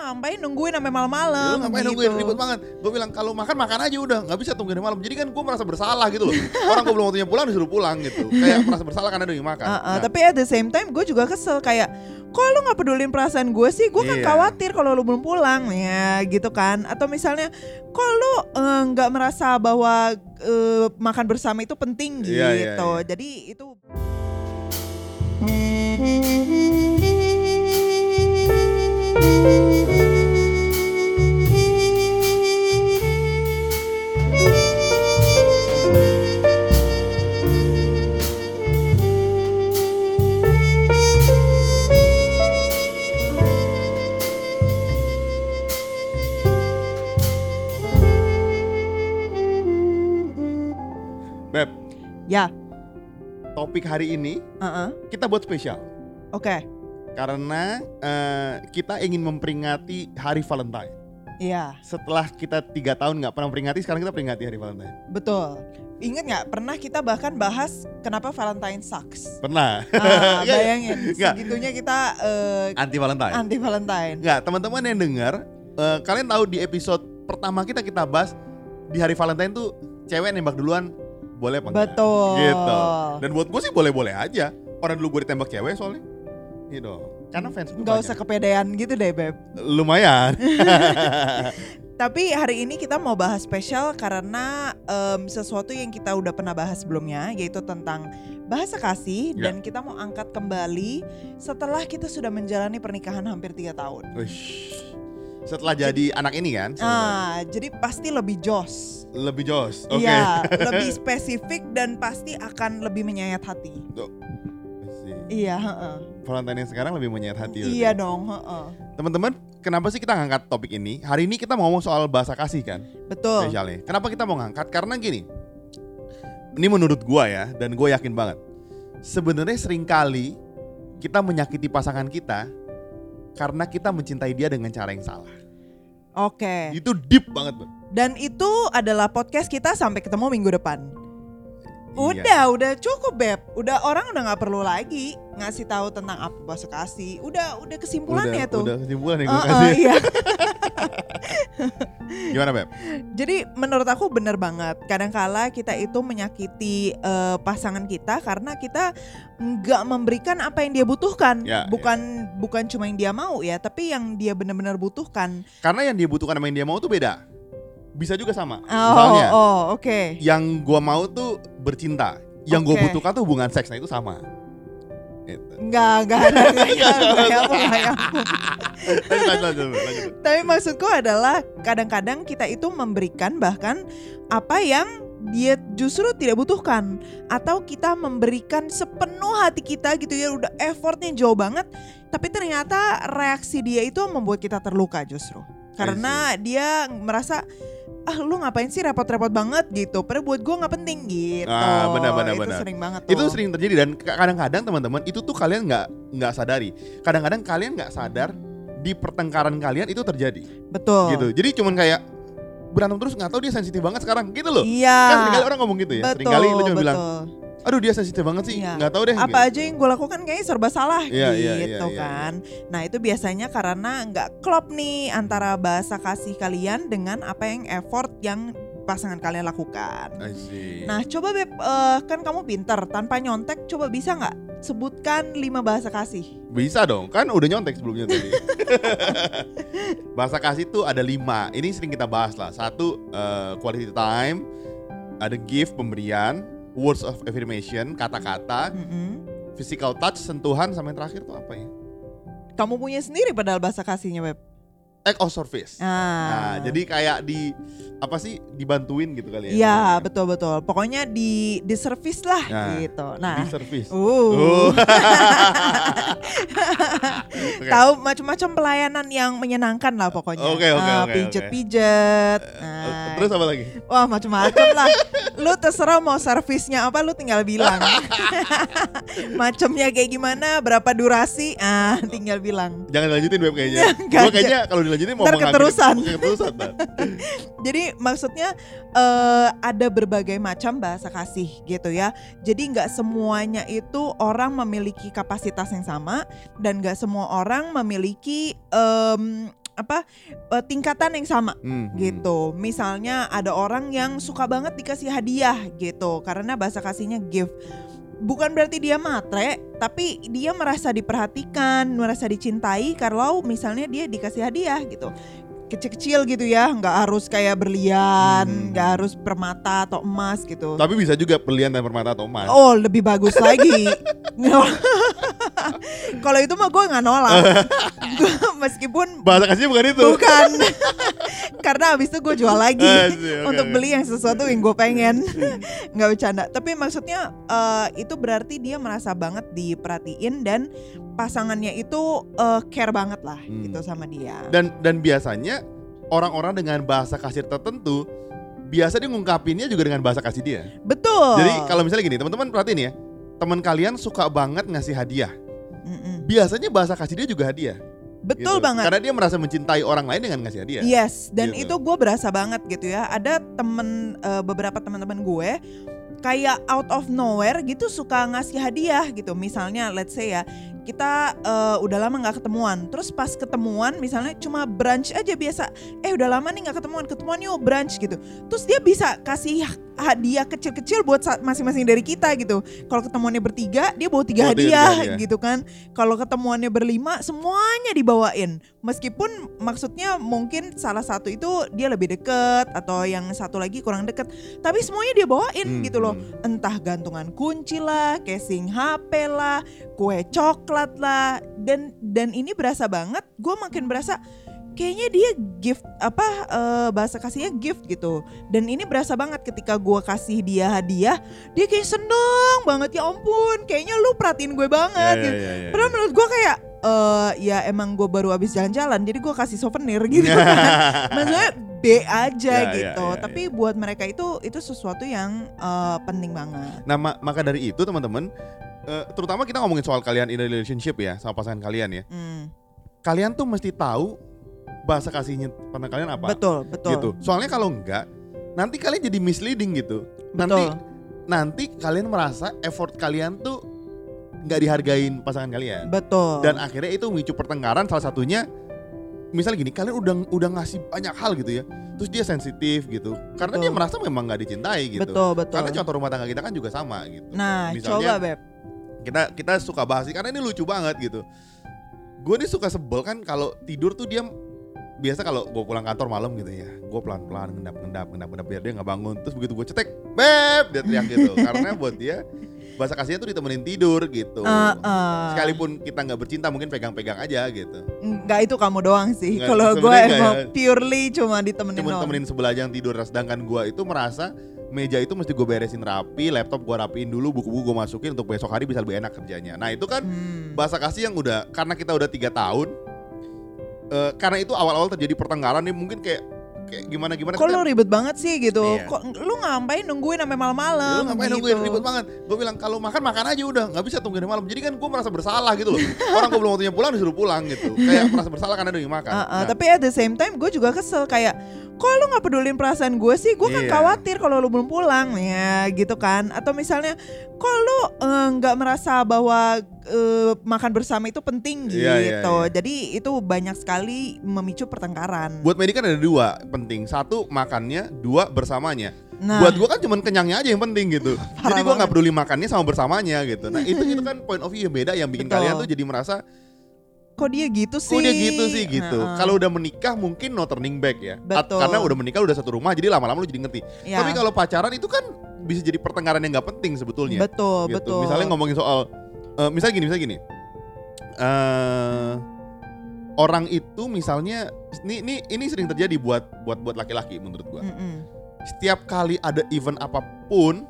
ngapain nungguin sampai Ya, malam-malam lu ngapain gitu. nungguin ribet banget gue bilang kalau makan makan aja udah nggak bisa tungguin malam jadi kan gue merasa bersalah gitu loh orang gue belum waktunya pulang disuruh pulang gitu kayak merasa bersalah karena udah makan Uh, uh, Nah, Tapi at the same time gue juga kesel kayak kok lu nggak pedulin perasaan gue sih? Gue kan Iya. khawatir kalau lu belum pulang ya gitu kan. Atau misalnya kok lu eh, nggak merasa bahwa eh, makan bersama itu penting gitu. Iya, iya, iya. Jadi itu Beb ya, topik hari ini uh-uh. kita buat spesial oke, karena eh, kita ingin memperingati Hari Valentine. iya Setelah kita tiga tahun nggak pernah memperingati, sekarang kita peringati Hari Valentine. betul. Ingat nggak pernah kita bahkan bahas kenapa Valentine sucks? Pernah? Ah, Nggak, bayangin nggak. segitunya kita eh, Anti Valentine. anti Valentine. Nggak, teman-teman yang dengar, eh, kalian tahu di episode pertama kita kita bahas di Hari Valentine tuh cewek nembak duluan boleh apa enggak? Betul. Gitu. Dan buat gue sih boleh-boleh aja. Orang dulu gue ditembak cewek soalnya. Gitu. Karena fans gue banyak. usah kepedean gitu deh beb. Lumayan. Tapi hari ini kita mau bahas spesial karena em, sesuatu yang kita udah pernah bahas sebelumnya yaitu tentang bahasa kasih Ya. dan kita mau angkat kembali setelah kita sudah menjalani pernikahan hampir tiga tahun. Wish. Setelah jadi anak ini kan, Ah, jadi pasti lebih jos. lebih jos. Oke. Iya, lebih spesifik dan pasti akan lebih menyayat hati. Sih. Iya, heeh. Valentine yang sekarang lebih menyayat hati. Iya dong, heeh. Teman-teman, kenapa sih kita ngangkat topik ini? Hari ini kita mau ngomong soal bahasa kasih kan, Betul. spesialnya. Kenapa kita mau ngangkat? Karena gini. Ini menurut gua ya, dan gue yakin banget. Sebenarnya sering kali kita menyakiti pasangan kita karena kita mencintai dia dengan cara yang salah. Oke. Itu deep banget, Bang. Dan itu adalah podcast kita sampai ketemu minggu depan. Iya. Udah, udah cukup beb. Udah orang udah nggak perlu lagi ngasih tahu tentang apa bahasa kasih. Udah, udah kesimpulannya udah, tuh. Udah kesimpulan yang Uh, gue uh, kasih. iya. Gimana, Beb? Jadi menurut aku bener banget. Kadangkala kita itu menyakiti eh, pasangan kita karena kita nggak memberikan apa yang dia butuhkan. Ya, bukan bukan cuma yang dia mau ya, tapi yang dia benar-benar butuhkan. Karena yang dia butuhkan sama yang dia mau tuh beda. Bisa juga sama. Oh, Misalnya, oh, oke. yang gua mau tuh bercinta. Yang gue Oke. butuhkan tuh hubungan seks. Nah itu sama. Enggak, enggak ada. Tapi maksudku adalah kadang-kadang kita itu memberikan bahkan apa yang dia justru tidak butuhkan. Atau kita memberikan sepenuh hati kita gitu ya udah effortnya jauh banget tapi ternyata reaksi dia itu membuat kita terluka justru. Karena dia merasa ah lu ngapain sih repot-repot banget gitu padahal buat gue nggak penting gitu Ah, benar, benar, itu benar. sering banget Itu tuh. sering terjadi dan kadang-kadang teman-teman itu tuh kalian nggak nggak sadari. Kadang-kadang kalian nggak sadar di pertengkaran kalian itu terjadi. betul Gitu. Jadi cuman kayak berantem terus nggak tahu dia sensitif banget sekarang gitu loh. iya Kan sering kali orang ngomong gitu ya. betul Seringkali lu cuma betul. bilang, aduh dia sensitif banget sih, Iya. nggak tahu deh. apa gitu. aja yang gue lakukan kayaknya serba salah Iya, iya, gitu iya, iya, kan. Nah itu biasanya karena nggak klop nih antara bahasa kasih kalian dengan apa yang effort yang pasangan kalian lakukan. Nah coba beb, eh, kan kamu pinter tanpa nyontek, coba bisa nggak sebutkan lima bahasa kasih? Bisa dong, kan udah nyontek sebelumnya tadi. Bahasa kasih tuh ada lima. Ini sering kita bahas lah. Satu eh, quality time, ada gift pemberian, words of affirmation kata-kata, Mm-mm. physical touch sentuhan, sama yang terakhir tuh apa ya? Kamu punya sendiri padahal bahasa kasihnya beb. Act of service. Nah, Ah. jadi kayak di apa sih dibantuin gitu kali ya? Iya betul betul. Pokoknya di di service lah Nah, gitu. Nah. Di service. Uh. Oh. Oke. Tahu macam-macam pelayanan yang menyenangkan lah pokoknya. Oke, oke, Ah, oke, Pijet-pijet. Eh, Nah, Terus apa lagi? wah macam-macam lah. Lu terserah mau servisnya apa lu tinggal bilang. Macamnya kayak gimana, berapa durasi, ah tinggal bilang. Jangan lanjutin web kayaknya. Gua kayaknya kalau dilanjutin mau Ntar keterusan. Keterusan. Jadi maksudnya eh, ada berbagai macam bahasa kasih gitu ya. Jadi nggak semuanya itu orang memiliki kapasitas yang sama dan nggak semua orang memiliki em, apa eh, tingkatan yang sama Hmm, hmm. gitu. Misalnya ada orang yang suka banget dikasih hadiah gitu karena bahasa kasihnya gift. Bukan berarti dia matre, tapi dia merasa diperhatikan, merasa dicintai kalau misalnya dia dikasih hadiah gitu. Kecil-kecil gitu ya, nggak harus kayak berlian, Hmm. nggak harus permata atau emas gitu. Tapi bisa juga berlian dan permata atau emas. Oh lebih bagus lagi. Kalau itu mah gue nggak nolak. Gua- meskipun Bahasa kasihnya bukan itu. bukan, karena abis itu gue jual lagi Ah, oke, untuk beli yang sesuatu yang gue pengen. Nggak bercanda. Tapi maksudnya eh, itu berarti dia merasa banget diperhatiin dan pasangannya itu eh, care banget lah Hmm. gitu sama dia. Dan dan biasanya orang-orang dengan bahasa kasih tertentu biasa dia ngungkapinnya juga dengan bahasa kasih dia. Betul. Jadi kalau misalnya gini, teman-teman perhatiin ya. Teman kalian suka banget ngasih hadiah. Mm-mm. Biasanya bahasa kasih dia juga hadiah. betul gitu. banget. Karena dia merasa mencintai orang lain dengan ngasih hadiah. Yes, dan Gitu. itu gue berasa banget gitu ya. Ada temen eh, beberapa teman-teman gue kayak out of nowhere gitu suka ngasih hadiah gitu. Misalnya, let's say ya kita eh, udah lama nggak ketemuan, terus pas ketemuan misalnya cuma brunch aja biasa. Eh udah lama nih nggak ketemuan, ketemuan yuk brunch gitu. Terus dia bisa kasih hadiah kecil-kecil buat masing-masing dari kita gitu. Kalau ketemuannya bertiga, dia bawa tiga tiga hadiah hadiah. gitu kan. Kalau ketemuannya berlima, semuanya dibawain. Meskipun maksudnya mungkin salah satu itu dia lebih deket atau yang satu lagi kurang deket, tapi semuanya dia bawain Hmm, gitu loh. hmm. Entah gantungan kunci lah, casing HP lah, kue coklat lah, dan dan ini berasa banget. Gue makin berasa kayaknya dia gift apa eh, bahasa kasihnya gift gitu. Dan ini berasa banget ketika gue kasih dia hadiah, dia kayak seneng banget ya ampun, kayaknya lu perhatiin gue banget. Ya, gitu. ya, ya, ya. Padahal menurut gue kayak eh ya emang gue baru habis jalan-jalan jadi gue kasih souvenir gitu kan. Maksudnya B aja Ya, ya, gitu. ya, Tapi buat mereka itu itu sesuatu yang eh, penting banget. Nah, ma- maka dari itu teman-teman, eh, terutama kita ngomongin soal kalian in a relationship ya, sama pasangan kalian ya. Hmm, Kalian tuh mesti tahu bahasa kasihnya pasangan kalian apa. betul, betul. Gitu. Soalnya kalau enggak, nanti kalian jadi misleading gitu. Nanti Betul. nanti kalian merasa effort kalian tuh nggak dihargain pasangan kalian. Betul. Dan akhirnya itu memicu pertengkaran salah satunya misalnya gini, kalian udah udah ngasih banyak hal gitu ya. Terus dia sensitif gitu. Karena Betul. dia merasa memang nggak dicintai gitu. betul, betul. Karena contoh rumah tangga kita kan juga sama gitu. Nah, Misalnya- coba Beb. Kita kita suka bahas sih, karena ini lucu banget gitu. Gue nih suka sebel kan kalau tidur tuh dia biasa kalau gue pulang kantor malam gitu ya, gue pelan pelan ngendap ngendap ngendap ngendap biar dia nggak bangun. Terus begitu gue cetek, beb dia teriak gitu. karena buat dia bahasa kasihnya tuh ditemenin tidur gitu. Eh, eh. Sekalipun kita nggak bercinta mungkin pegang-pegang aja gitu. Nggak itu kamu doang sih. Kalau gue nggak emang ya. purely cuma ditemenin Cuma temenin sebelah yang tidur sedangkan gue itu merasa meja itu mesti gue beresin rapi, laptop gue rapiin dulu, buku-buku gue masukin untuk besok hari bisa lebih enak kerjanya. Nah itu kan Hmm. bahasa kasih yang udah karena kita udah tiga tahun eh, karena itu awal-awal terjadi pertengkaran nih mungkin kayak kayak gimana gimana Kok lu ribet banget sih gitu? Iya. Kok lu ngapain nungguin sampai malam-malam? lu ngapain gitu. nungguin ribet banget gue bilang kalau makan makan aja udah nggak bisa tungguin malam jadi kan gue merasa bersalah gitu loh orang gue belum waktunya pulang disuruh pulang gitu kayak merasa bersalah karena udah makan Uh, uh, Nah, Tapi at the same time gue juga kesel kayak kok lu nggak pedulin perasaan gue sih? Gue kan Iya. khawatir kalau lu belum pulang ya gitu kan? Atau misalnya kok lu eh, nggak merasa bahwa eh, makan bersama itu penting gitu? Iya, iya, iya. Jadi itu banyak sekali memicu pertengkaran. buat Medi kan ada dua penting satu makannya dua bersamanya nah, buat gue kan cuman kenyangnya aja yang penting gitu jadi banget. nggak peduli makannya sama bersamanya gitu nah itu itu kan point of view yang beda yang bikin Betul. kalian tuh jadi merasa kok dia gitu sih? Kok dia gitu sih gitu. Nah, Kalau udah menikah mungkin no turning back ya. At-. Karena udah menikah udah satu rumah jadi lama-lama lu jadi ngerti. ya, Tapi kalau pacaran itu kan bisa jadi pertengkaran yang nggak penting sebetulnya. betul gitu. betul. Misalnya ngomongin soal eh, misalnya gini, misalnya gini. eh orang itu misalnya ini ini ini sering terjadi buat buat buat laki-laki menurut gua. Mm-mm. Setiap kali ada event apa pun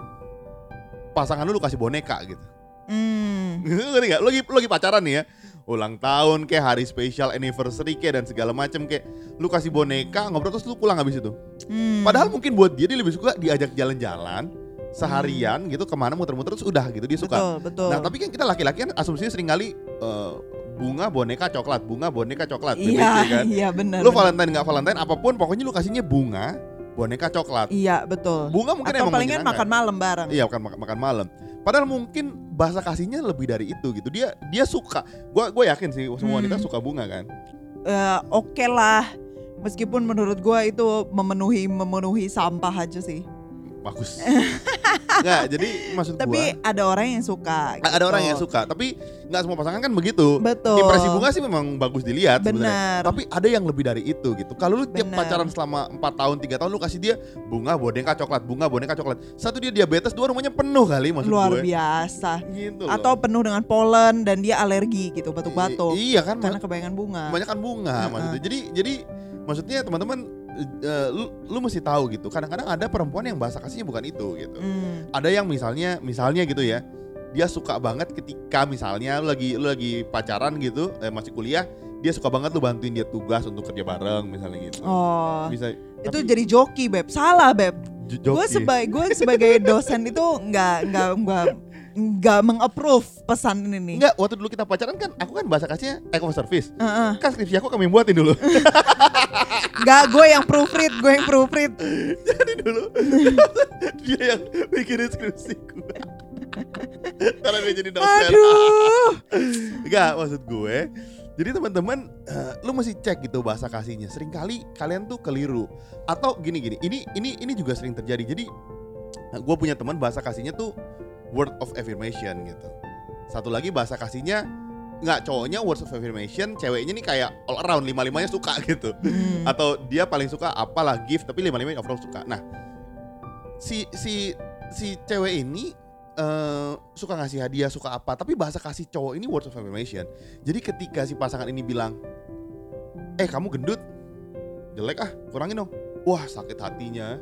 pasangan lu lu kasih boneka gitu. Hmm. Ngerti gak? Lu lagi, lu lagi pacaran nih ya Ulang tahun kayak hari spesial anniversary kayak dan segala macem kayak Lu kasih boneka ngobrol terus lu pulang habis itu Hmm. Padahal mungkin buat dia dia lebih suka diajak jalan-jalan Seharian gitu ke mana muter-muter terus udah gitu dia suka betul betul. Nah tapi kan kita laki-laki kan asumsinya sering kali eh, Bunga boneka coklat, bunga boneka coklat iya kan iya benar. Lu. Valentine gak Valentine apa pun pokoknya lu kasihnya bunga boneka coklat Iya betul. Bunga mungkin Atau emang palingan makan malam bareng. Iya makan makan, makan malam. Padahal mungkin bahasa kasihnya lebih dari itu gitu. Dia dia suka. Gua gue yakin sih semua wanita Hmm. suka bunga kan. eh, oke lah. Meskipun menurut gua itu memenuhi memenuhi sampah aja sih. Bagus nggak jadi maksud Tapi gua ada orang yang suka. ada orang gitu. yang suka tapi nggak semua pasangan kan begitu Betul. impresi bunga sih memang bagus dilihat sebenarnya Benar. tapi ada yang lebih dari itu gitu kalau lu tiap Benar. pacaran selama 4 tahun tiga tahun lu kasih dia bunga boneka coklat bunga boneka coklat satu dia diabetes dua rumahnya penuh kali maksud luar gue biasa. gitu loh. Atau penuh dengan polen dan dia alergi gitu, batuk-batuk. I- iya kan Karena kebanyakan bunga. kebanyakan bunga Heeh. maksudnya jadi jadi maksudnya teman-teman eh, lu, lu mesti tahu gitu kadang-kadang ada perempuan yang bahasa kasihnya bukan itu gitu Hmm. ada yang misalnya misalnya gitu ya dia suka banget ketika misalnya lu lagi lu lagi pacaran gitu eh, masih kuliah dia suka banget lu bantuin dia tugas untuk kerja bareng misalnya gitu Oh, bisa itu tapi jadi joki beb. Salah beb. Gue sebagai gue sebagai dosen itu nggak nggak nggak nggak mengapprove pesan ini nih. Enggak, waktu dulu kita pacaran kan aku kan bahasa kasihnya eco service. Heeh. Kan skripsi aku kami buatin dulu. Nggak, gue yang proofread, gue yang proofread. Jadi dulu dia yang bikin skripsi gue. Karena dia jadi dosen. Aduh. Enggak, maksud gue. Jadi teman-teman, eh, lu mesti cek gitu bahasa kasihnya. Seringkali kalian tuh keliru. Atau gini-gini, ini ini ini juga sering terjadi. Jadi gue punya teman bahasa kasihnya tuh word of affirmation gitu. Satu lagi bahasa kasihnya nggak cowoknya words of affirmation, ceweknya nih kayak all around lima limanya suka gitu. Hmm. Atau dia paling suka apalah gift tapi lima limanya overall suka. Nah si si si cewek ini eh, suka ngasih hadiah suka apa tapi bahasa kasih cowok ini words of affirmation jadi ketika si pasangan ini bilang eh kamu gendut jelek ah kurangin dong wah sakit hatinya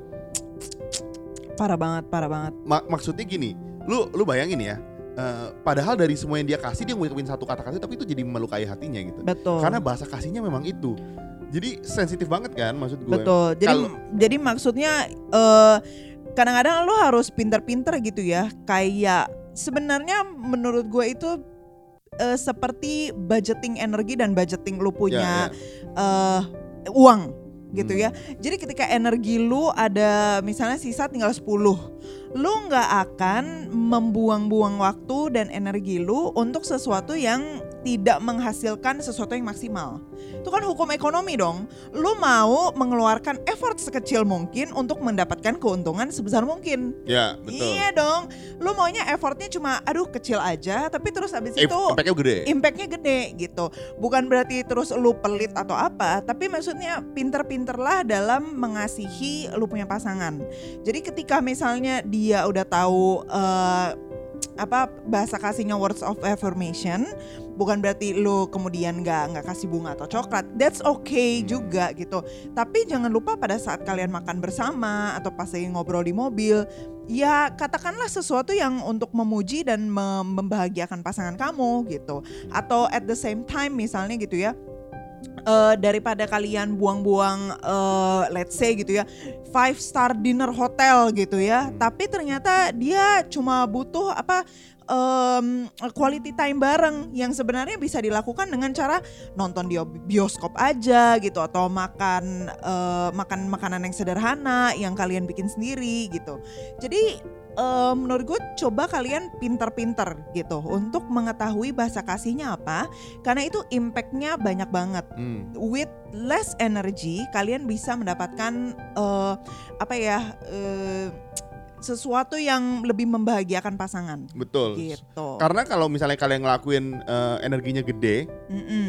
Parah banget, parah banget. Ma- maksudnya gini lu lu bayangin ya eh, padahal dari semua yang dia kasih dia ngucapin satu kata kasih tapi itu jadi melukai hatinya gitu Betul. karena bahasa kasihnya memang itu jadi sensitif banget kan maksud gue Betul. Jadi Kalau- jadi maksudnya eh kadang-kadang lo harus pinter-pinter gitu ya. Kayak sebenarnya menurut gue itu eh, seperti budgeting energi dan budgeting lo Ya, punya ya. eh uang gitu Hmm. ya. Jadi ketika energi lu ada misalnya sisa tinggal 10, lu nggak akan membuang-buang waktu dan energi lu untuk sesuatu yang tidak menghasilkan sesuatu yang maksimal. Itu kan hukum ekonomi dong. Lu mau mengeluarkan effort sekecil mungkin untuk mendapatkan keuntungan sebesar mungkin. ya betul Iya dong. Lu maunya effortnya cuma aduh kecil aja tapi terus abis itu impactnya gede impactnya gede gitu. Bukan berarti terus lu pelit atau apa, tapi maksudnya pinter-pinterlah dalam mengasihi lu punya pasangan. Jadi ketika misalnya dia udah tahu eh, apa bahasa kasihnya words of affirmation, bukan berarti lu kemudian nggak nggak kasih bunga atau coklat. That's okay Hmm. juga gitu. Tapi jangan lupa pada saat kalian makan bersama atau pas lagi ngobrol di mobil, ya katakanlah sesuatu yang untuk memuji dan mem- membahagiakan pasangan kamu gitu atau at the same time misalnya gitu ya eh, daripada kalian buang-buang eh, let's say gitu ya five star dinner hotel gitu ya Hmm. tapi ternyata dia cuma butuh apa em, quality time bareng yang sebenarnya bisa dilakukan dengan cara nonton di bioskop aja gitu atau makan eh, makan makanan yang sederhana yang kalian bikin sendiri gitu jadi eh, menurut gue coba kalian pinter-pinter gitu untuk mengetahui bahasa kasihnya apa karena itu impactnya banyak banget Hmm. with less energy kalian bisa mendapatkan eh, apa ya eh, sesuatu yang lebih membahagiakan pasangan Betul. gitu. Karena kalau misalnya kalian ngelakuin eh, energinya gede,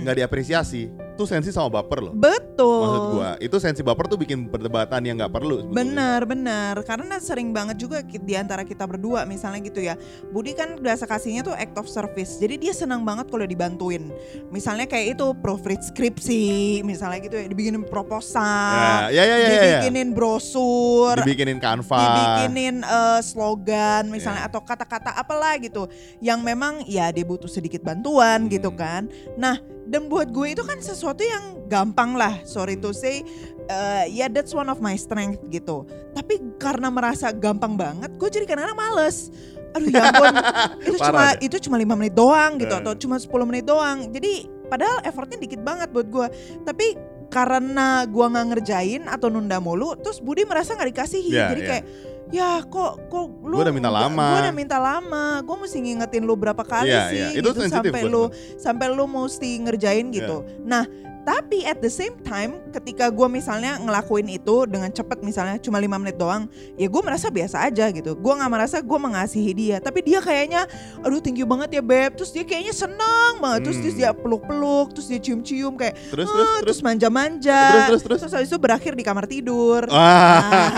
nggak diapresiasi, tuh sensi sama baper loh. Betul. Maksud gua, itu sensi baper tuh bikin perdebatan yang nggak perlu. sebetulnya. Benar, benar. Karena sering banget juga di antara kita berdua misalnya gitu ya. Budi kan biasa kasihnya tuh act of service. Jadi dia senang banget kalau dibantuin. Misalnya kayak itu proofread skripsi, misalnya gitu ya, dibikinin proposal, Ya, ya, ya, ya, ya, ya. dibikinin brosur, Dibikinin kanva. dibikinin eh, slogan misalnya Iya. atau kata-kata apalah gitu yang memang ya dia butuh sedikit bantuan Hmm. gitu kan. Nah, dan buat gue itu kan sesuatu yang gampang lah, sorry to say eh, ya that's one of my strength gitu. Tapi karena merasa gampang banget, gue jadi kadang-kadang males. Aduh ya ampun, itu cuma deh. itu cuma lima menit doang gitu Eh. atau cuma 10 menit doang. Jadi padahal effortnya dikit banget buat gue. Tapi karena gua nggak ngerjain atau nunda mulu, terus Budi merasa nggak dikasihi. Iya, Jadi iya. kayak ya kok kok lu Gua udah minta lama. Gua udah minta lama. Gua mesti ngingetin lu berapa kali Iya, sih iya. Itu gitu sampai lu sampai lu mesti ngerjain gitu. Iya. Nah, Tapi at the same time, ketika gue misalnya ngelakuin itu dengan cepet misalnya cuma lima menit doang, ya gue merasa biasa aja gitu. Gue nggak merasa gue mengasihi dia, tapi dia kayaknya, aduh thank you banget ya beb. Terus dia kayaknya senang banget. Terus, Hmm. terus dia peluk-peluk, terus dia cium-cium kayak, Terus terus terus. terus manja-manja. Terus terus terus. Terus habis itu berakhir di kamar tidur. Ah.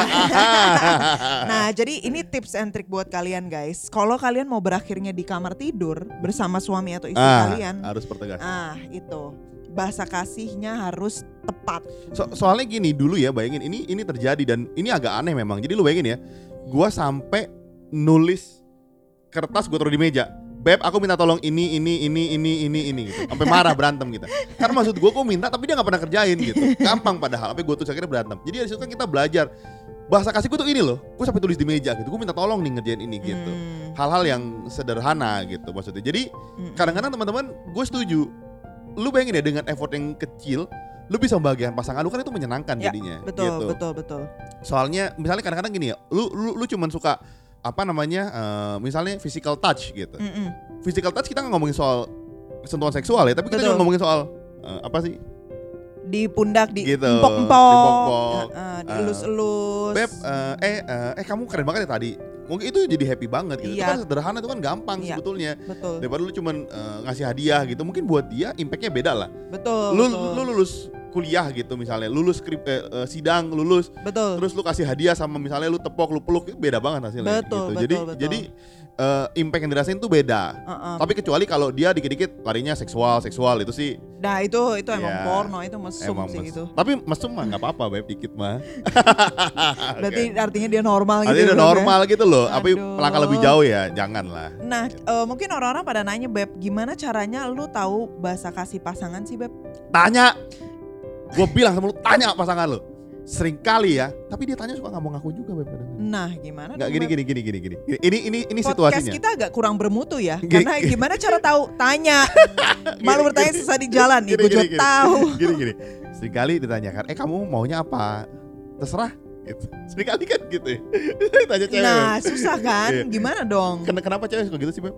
Nah, jadi ini tips and trick buat kalian guys. Kalau kalian mau berakhirnya di kamar tidur bersama suami atau istri Ah, kalian, harus pertegas. ah itu bahasa kasihnya harus tepat. So- soalnya gini dulu ya bayangin ini ini terjadi dan ini agak aneh memang. Jadi lu bayangin ya, gua sampai nulis kertas gue taruh di meja. Beb, aku minta tolong ini, ini, ini, ini, ini, ini gitu. Sampai marah berantem kita. Karena maksud gue kok minta tapi dia nggak pernah kerjain gitu. Gampang padahal. Tapi gue tuh akhirnya berantem. Jadi dari situ kan kita belajar bahasa kasih gue tuh ini loh. Gue sampai tulis di meja gitu. Gue minta tolong nih ngerjain ini gitu. Hmm, Hal-hal yang sederhana gitu maksudnya. Jadi hmm. kadang-kadang teman-teman gue setuju lu bayangin ya dengan effort yang kecil lu bisa membahagiakan pasangan lu kan itu menyenangkan Ya, jadinya betul, gitu. betul, betul. soalnya misalnya kadang-kadang gini ya lu lu lu cuman suka apa namanya eh, misalnya physical touch gitu Mm-mm. physical touch kita nggak ngomongin soal sentuhan seksual ya tapi kita Betul. juga ngomongin soal eh, apa sih Di pundak, di Gitu, empok-empok, diempok-empok. ya, ah, dielus-elus. beb eh, eh eh eh, kamu keren banget ya tadi mungkin itu jadi happy banget gitu itu Iya. kan sederhana itu kan gampang Iya. sebetulnya betul, daripada lu cuman eh, ngasih hadiah gitu mungkin buat dia impactnya beda lah betul, lu, betul, lu lulus kuliah gitu misalnya lulus skrip eh, eh, sidang lulus betul. terus lu kasih hadiah sama misalnya lu tepok lu peluk itu beda banget hasilnya Betul, gitu. jadi betul, betul. jadi eh, impact yang dirasain tuh beda Uh-uh. tapi kecuali kalau dia dikit-dikit larinya seksual seksual itu sih Nah itu itu emang Ya, porno itu mesum emang sih mes- itu. tapi mesum mah nggak apa-apa beb dikit mah Berarti artinya dia normal gitu. Artinya ya, udah Beb, ya? normal gitu loh tapi langkah lebih jauh ya jangan lah Nah, eh, mungkin orang-orang pada nanya Beb, gimana caranya lu tahu bahasa kasih pasangan sih Beb? tanya gue bilang sama lu tanya pasangan lu sering kali ya tapi dia tanya suka nggak mau ngaku juga beb. Nah, gimana nggak gini gini gini gini gini ini ini ini Podcast situasinya kita agak kurang bermutu ya, Gini- karena gimana cara tahu? Tanya. Malu Gini, bertanya gini. susah di jalan nih, Gini, gue gini, juga gini. tahu. gini gini sering kali ditanyakan eh kamu maunya apa terserah gitu sering kali kan gitu ya tanya cewek Nah, susah kan? Iya. Gimana dong? Ken- kenapa cewek suka gitu sih beb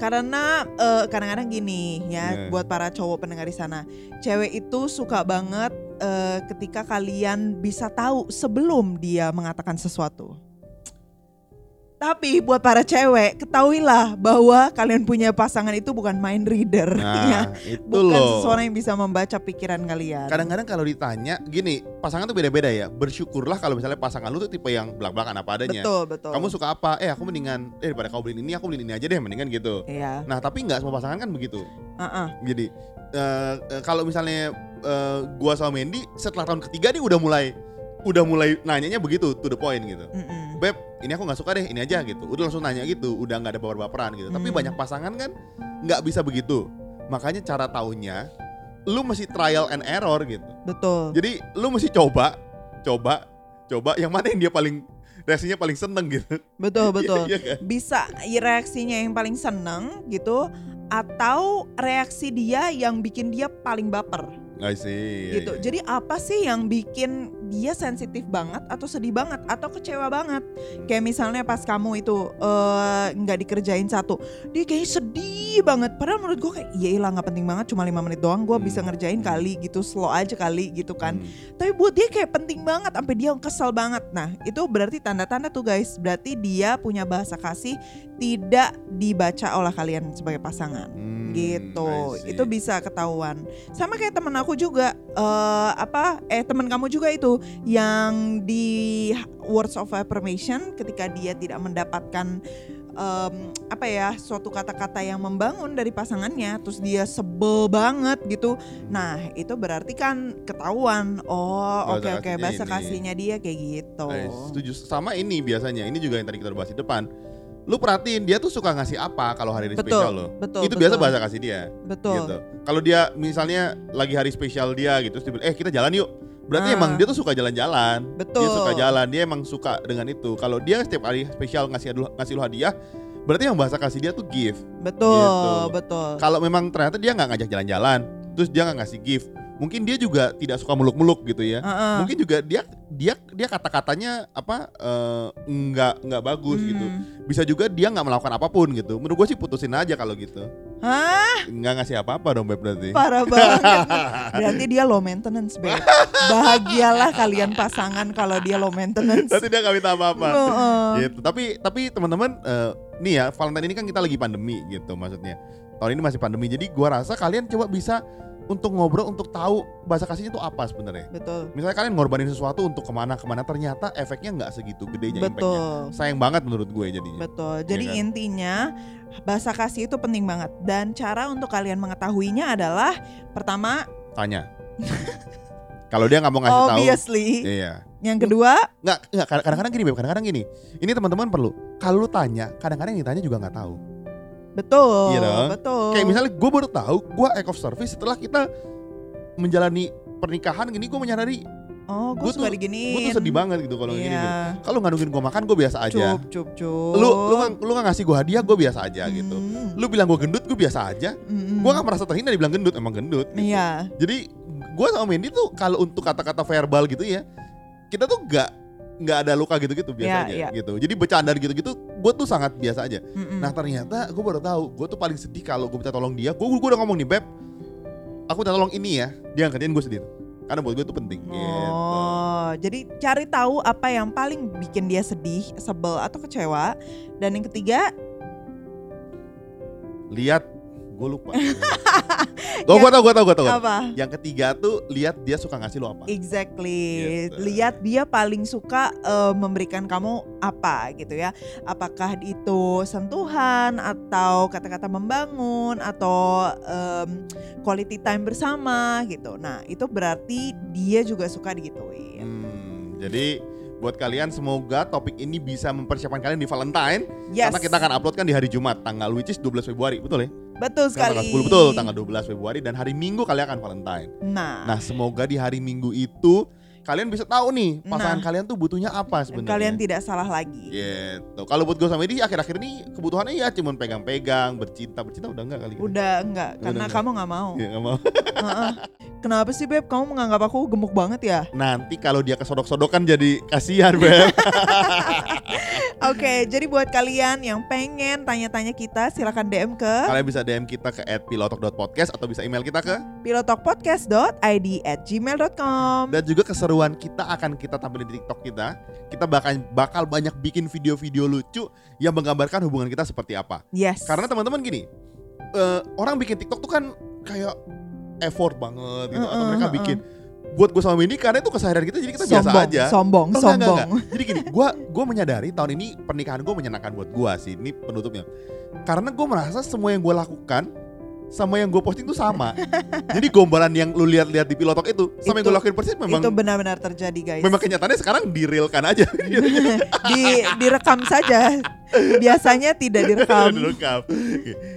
Karena eh, kadang-kadang gini ya, Nah. buat para cowok pendengar di sana, cewek itu suka banget eh, ketika kalian bisa tahu sebelum dia mengatakan sesuatu. Tapi buat para cewek, ketahuilah bahwa kalian punya pasangan itu bukan mind reader, ya. nah itu bukan loh seseorang yang bisa membaca pikiran kalian. kadang-kadang kalau ditanya gini pasangan tuh beda-beda ya bersyukurlah kalau misalnya pasangan lu tuh tipe yang belak-belakan apa adanya betul betul. kamu suka apa eh aku mendingan eh daripada kau beliin ini aku beliin ini aja deh mendingan gitu Iya. nah tapi nggak semua pasangan kan begitu uh-uh. jadi eh, eh, kalau misalnya eh, gua sama Mendy setelah tahun ketiga nih udah mulai udah mulai nanyanya begitu to the point gitu Mm-mm. beb ini aku nggak suka deh ini aja gitu udah langsung nanya gitu udah nggak ada baper-baperan gitu tapi Hmm. banyak pasangan kan nggak bisa begitu makanya cara taunya lu mesti trial and error gitu Betul. jadi lu mesti coba coba coba yang mana yang dia paling reaksinya paling seneng gitu Betul betul. Iya, iya kan? Bisa reaksinya yang paling seneng gitu atau reaksi dia yang bikin dia paling baper. I see. gitu. iya, iya. Jadi apa sih yang bikin dia sensitif banget atau sedih banget atau kecewa banget? Hmm. Kayak misalnya pas kamu itu eh, nggak dikerjain satu, dia kayak sedih banget. Padahal menurut gue kayak iya lah nggak penting banget, cuma lima menit doang, gue Hmm. bisa ngerjain kali gitu, slow aja kali gitu kan. Hmm. Tapi buat dia kayak penting banget, sampai dia kesel banget. Nah itu berarti tanda-tanda tuh guys, berarti dia punya bahasa kasih tidak dibaca oleh kalian sebagai pasangan Hmm, gitu. I see. itu bisa ketahuan. Sama kayak temen aku juga eh apa eh temen kamu juga itu yang di words of affirmation ketika dia tidak mendapatkan em, apa ya suatu kata-kata yang membangun dari pasangannya terus dia sebel banget gitu. Nah itu berarti kan ketahuan. Oh oke oke kasihnya bahasa kasihnya dia kayak gitu. I setuju. Sama ini biasanya. Ini juga yang tadi kita bahas di depan lu perhatiin dia tuh suka ngasih apa kalau hari hari betul spesial lo? betul itu biasa betul, bahasa kasih dia betul. gitu. Kalau dia misalnya lagi hari spesial dia gitu terus dia bilang, eh kita jalan yuk. Berarti Ah. emang dia tuh suka jalan-jalan. Betul. dia suka jalan dia emang suka dengan itu. Kalau dia setiap hari spesial ngasih ngasih lu hadiah berarti yang bahasa kasih dia tuh gift. Betul Gitu. betul. Kalau memang ternyata dia nggak ngajak jalan-jalan terus dia nggak ngasih gift mungkin dia juga tidak suka muluk-muluk gitu ya Heeh. mungkin juga dia dia dia kata-katanya apa eh, nggak nggak bagus gitu Hmm. bisa juga dia nggak melakukan apa pun gitu menurut gue sih putusin aja kalau gitu Hah? Nggak ngasih apa-apa dong Beb berarti. Parah banget. Berarti dia low maintenance, Beb. Bahagialah kalian pasangan kalau dia low maintenance. Berarti dia nggak minta apa-apa. Heeh. gitu. Tapi tapi teman-teman eh, nih ya Valentine ini kan kita lagi pandemi gitu maksudnya. Tahun ini masih pandemi. Jadi gua rasa kalian coba bisa untuk ngobrol untuk tahu bahasa kasihnya itu apa sebenarnya. Betul. Misalnya kalian ngorbanin sesuatu untuk ke mana-kemana ternyata efeknya nggak segitu gedenya impactnya. Betul. Sayang banget menurut gue jadinya. Betul. Jadi kan? intinya bahasa kasih itu penting banget dan cara untuk kalian mengetahuinya adalah pertama Tanya. Kalau dia nggak mau ngasih tahu, obviously. iya. Yang kedua, Nggak, nggak. Kadang-kadang gini, Beb. Kadang-kadang gini. Ini teman-teman perlu. Kalau lu tanya, kadang-kadang yang ditanya juga nggak tahu. Betul, Iya dong. betul. Kayak misalnya gue baru tahu, gue act of service setelah kita menjalani pernikahan gini, gue menyadari oh, gue suka tuh- diginiin. gue tuh sedih banget gitu kalau gini. Beb. Iya. Kalau nggak nungguin gue makan, gue biasa aja. Cup, cup, cup. Lu lu nggak lu nggak ngasih gue hadiah, gue biasa aja gitu. Hmm, Lu bilang gue gendut, gue biasa aja. hmm, Gue gak merasa terhina dibilang gendut, emang gendut. gitu. Iya. Jadi gue sama Mendy tuh kalau untuk kata-kata verbal gitu ya, kita tuh nggak nggak ada luka gitu-gitu biasa Iya, aja iya. gitu. Jadi bercanda gitu-gitu, gue tuh sangat biasa aja. mm-mm. Nah ternyata gue baru tahu, gue tuh paling sedih kalau gue minta tolong dia. Gue gue udah ngomong nih beb, aku minta tolong ini ya, dia angkatin gue sedih. Karena buat gue itu penting. Gitu. Oh, jadi cari tahu apa yang paling bikin dia sedih, sebel atau kecewa. Dan yang ketiga, Lihat, gue lupa. Gue gue tau, gue tau, gue tau. apa? Yang ketiga tuh lihat dia suka ngasih lo apa. Exactly. Gitu. Lihat dia paling suka eh, memberikan kamu apa gitu ya. Apakah itu sentuhan atau kata-kata membangun atau em, quality time bersama gitu. Nah, itu berarti dia juga suka digituin. Hmm, jadi buat kalian semoga topik ini bisa mempersiapkan kalian di Valentine Yes. karena kita akan upload kan di hari Jumat tanggal which is 12 Februari betul ya? betul sekali. Tanggal 10 betul tanggal 12 Februari dan hari Minggu kalian akan Valentine. Nah, Nah, semoga di hari Minggu itu kalian bisa tahu nih pasangan Nah. kalian tuh butuhnya apa sebenarnya. kalian tidak salah lagi. Gitu. Kalau buat gue sama ini akhir-akhir ini kebutuhannya ya cuman pegang-pegang, bercinta, bercinta udah enggak kali. Udah enggak, Udah karena enggak. kamu nggak mau. Ya, nggak mau. Kenapa sih Beb? Kamu menganggap aku gemuk banget ya? Nanti kalau dia kesodok-sodokan jadi kasihan, Beb. Oke, jadi buat kalian yang pengen tanya-tanya kita, silakan DM ke kalian bisa DM kita ke @pilotok.podcast atau bisa email kita ke pilotokpodcast.id at gmail.com. dan juga keseruan kita akan kita tampilin di TikTok kita. Kita bakal bakal banyak bikin video-video lucu yang menggambarkan hubungan kita seperti apa. Yes. Karena teman-teman gini, eh, orang bikin TikTok tuh kan kayak effort banget gitu atau mereka mm-mm. bikin buat gue sama Windy karena itu keseharian kita jadi kita biasa sombong, aja. sombong, Oh, enggak, enggak, sombong. enggak. Jadi gini, gue gua menyadari tahun ini pernikahan gue menyenangkan buat gue sih. Ini penutupnya. Karena gue merasa semua yang gue lakukan sama yang gue posting tuh sama. Jadi gombalan yang lu lihat-lihat di pilotok itu sama yang Itu- gue lakuin persis memang Itu benar-benar terjadi guys. memang kenyataannya sekarang direalkan aja. Di direkam saja. Biasanya tidak direkam. Direkam.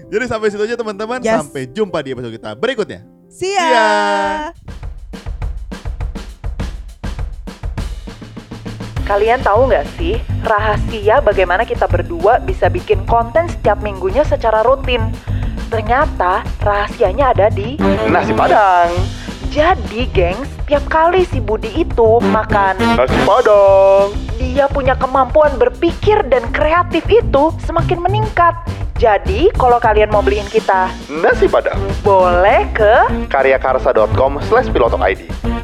Jadi sampai situ aja teman-teman. Yes. Sampai jumpa di episode kita berikutnya. See ya. See ya. Kalian tahu nggak sih rahasia bagaimana kita berdua bisa bikin konten setiap minggunya secara rutin? Ternyata rahasianya ada di Nasi Padang. Jadi, gengs, tiap kali si Budi itu makan, Nasi Padang. dia punya kemampuan berpikir dan kreatif itu semakin meningkat. Jadi, kalau kalian mau beliin kita, Nasi Padang. boleh ke Karyakarsa.com slash ID.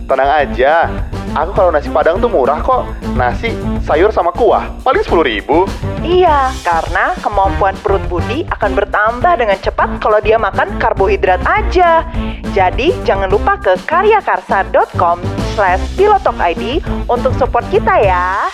Tenang aja, aku kalau nasi padang tuh murah kok. Nasi, sayur sama kuah, paling 10 ribu. Iya, karena kemampuan perut Budi akan bertambah dengan cepat kalau dia makan karbohidrat aja. Jadi, jangan lupa ke karyakarsa.com slash pilotokid untuk support kita ya.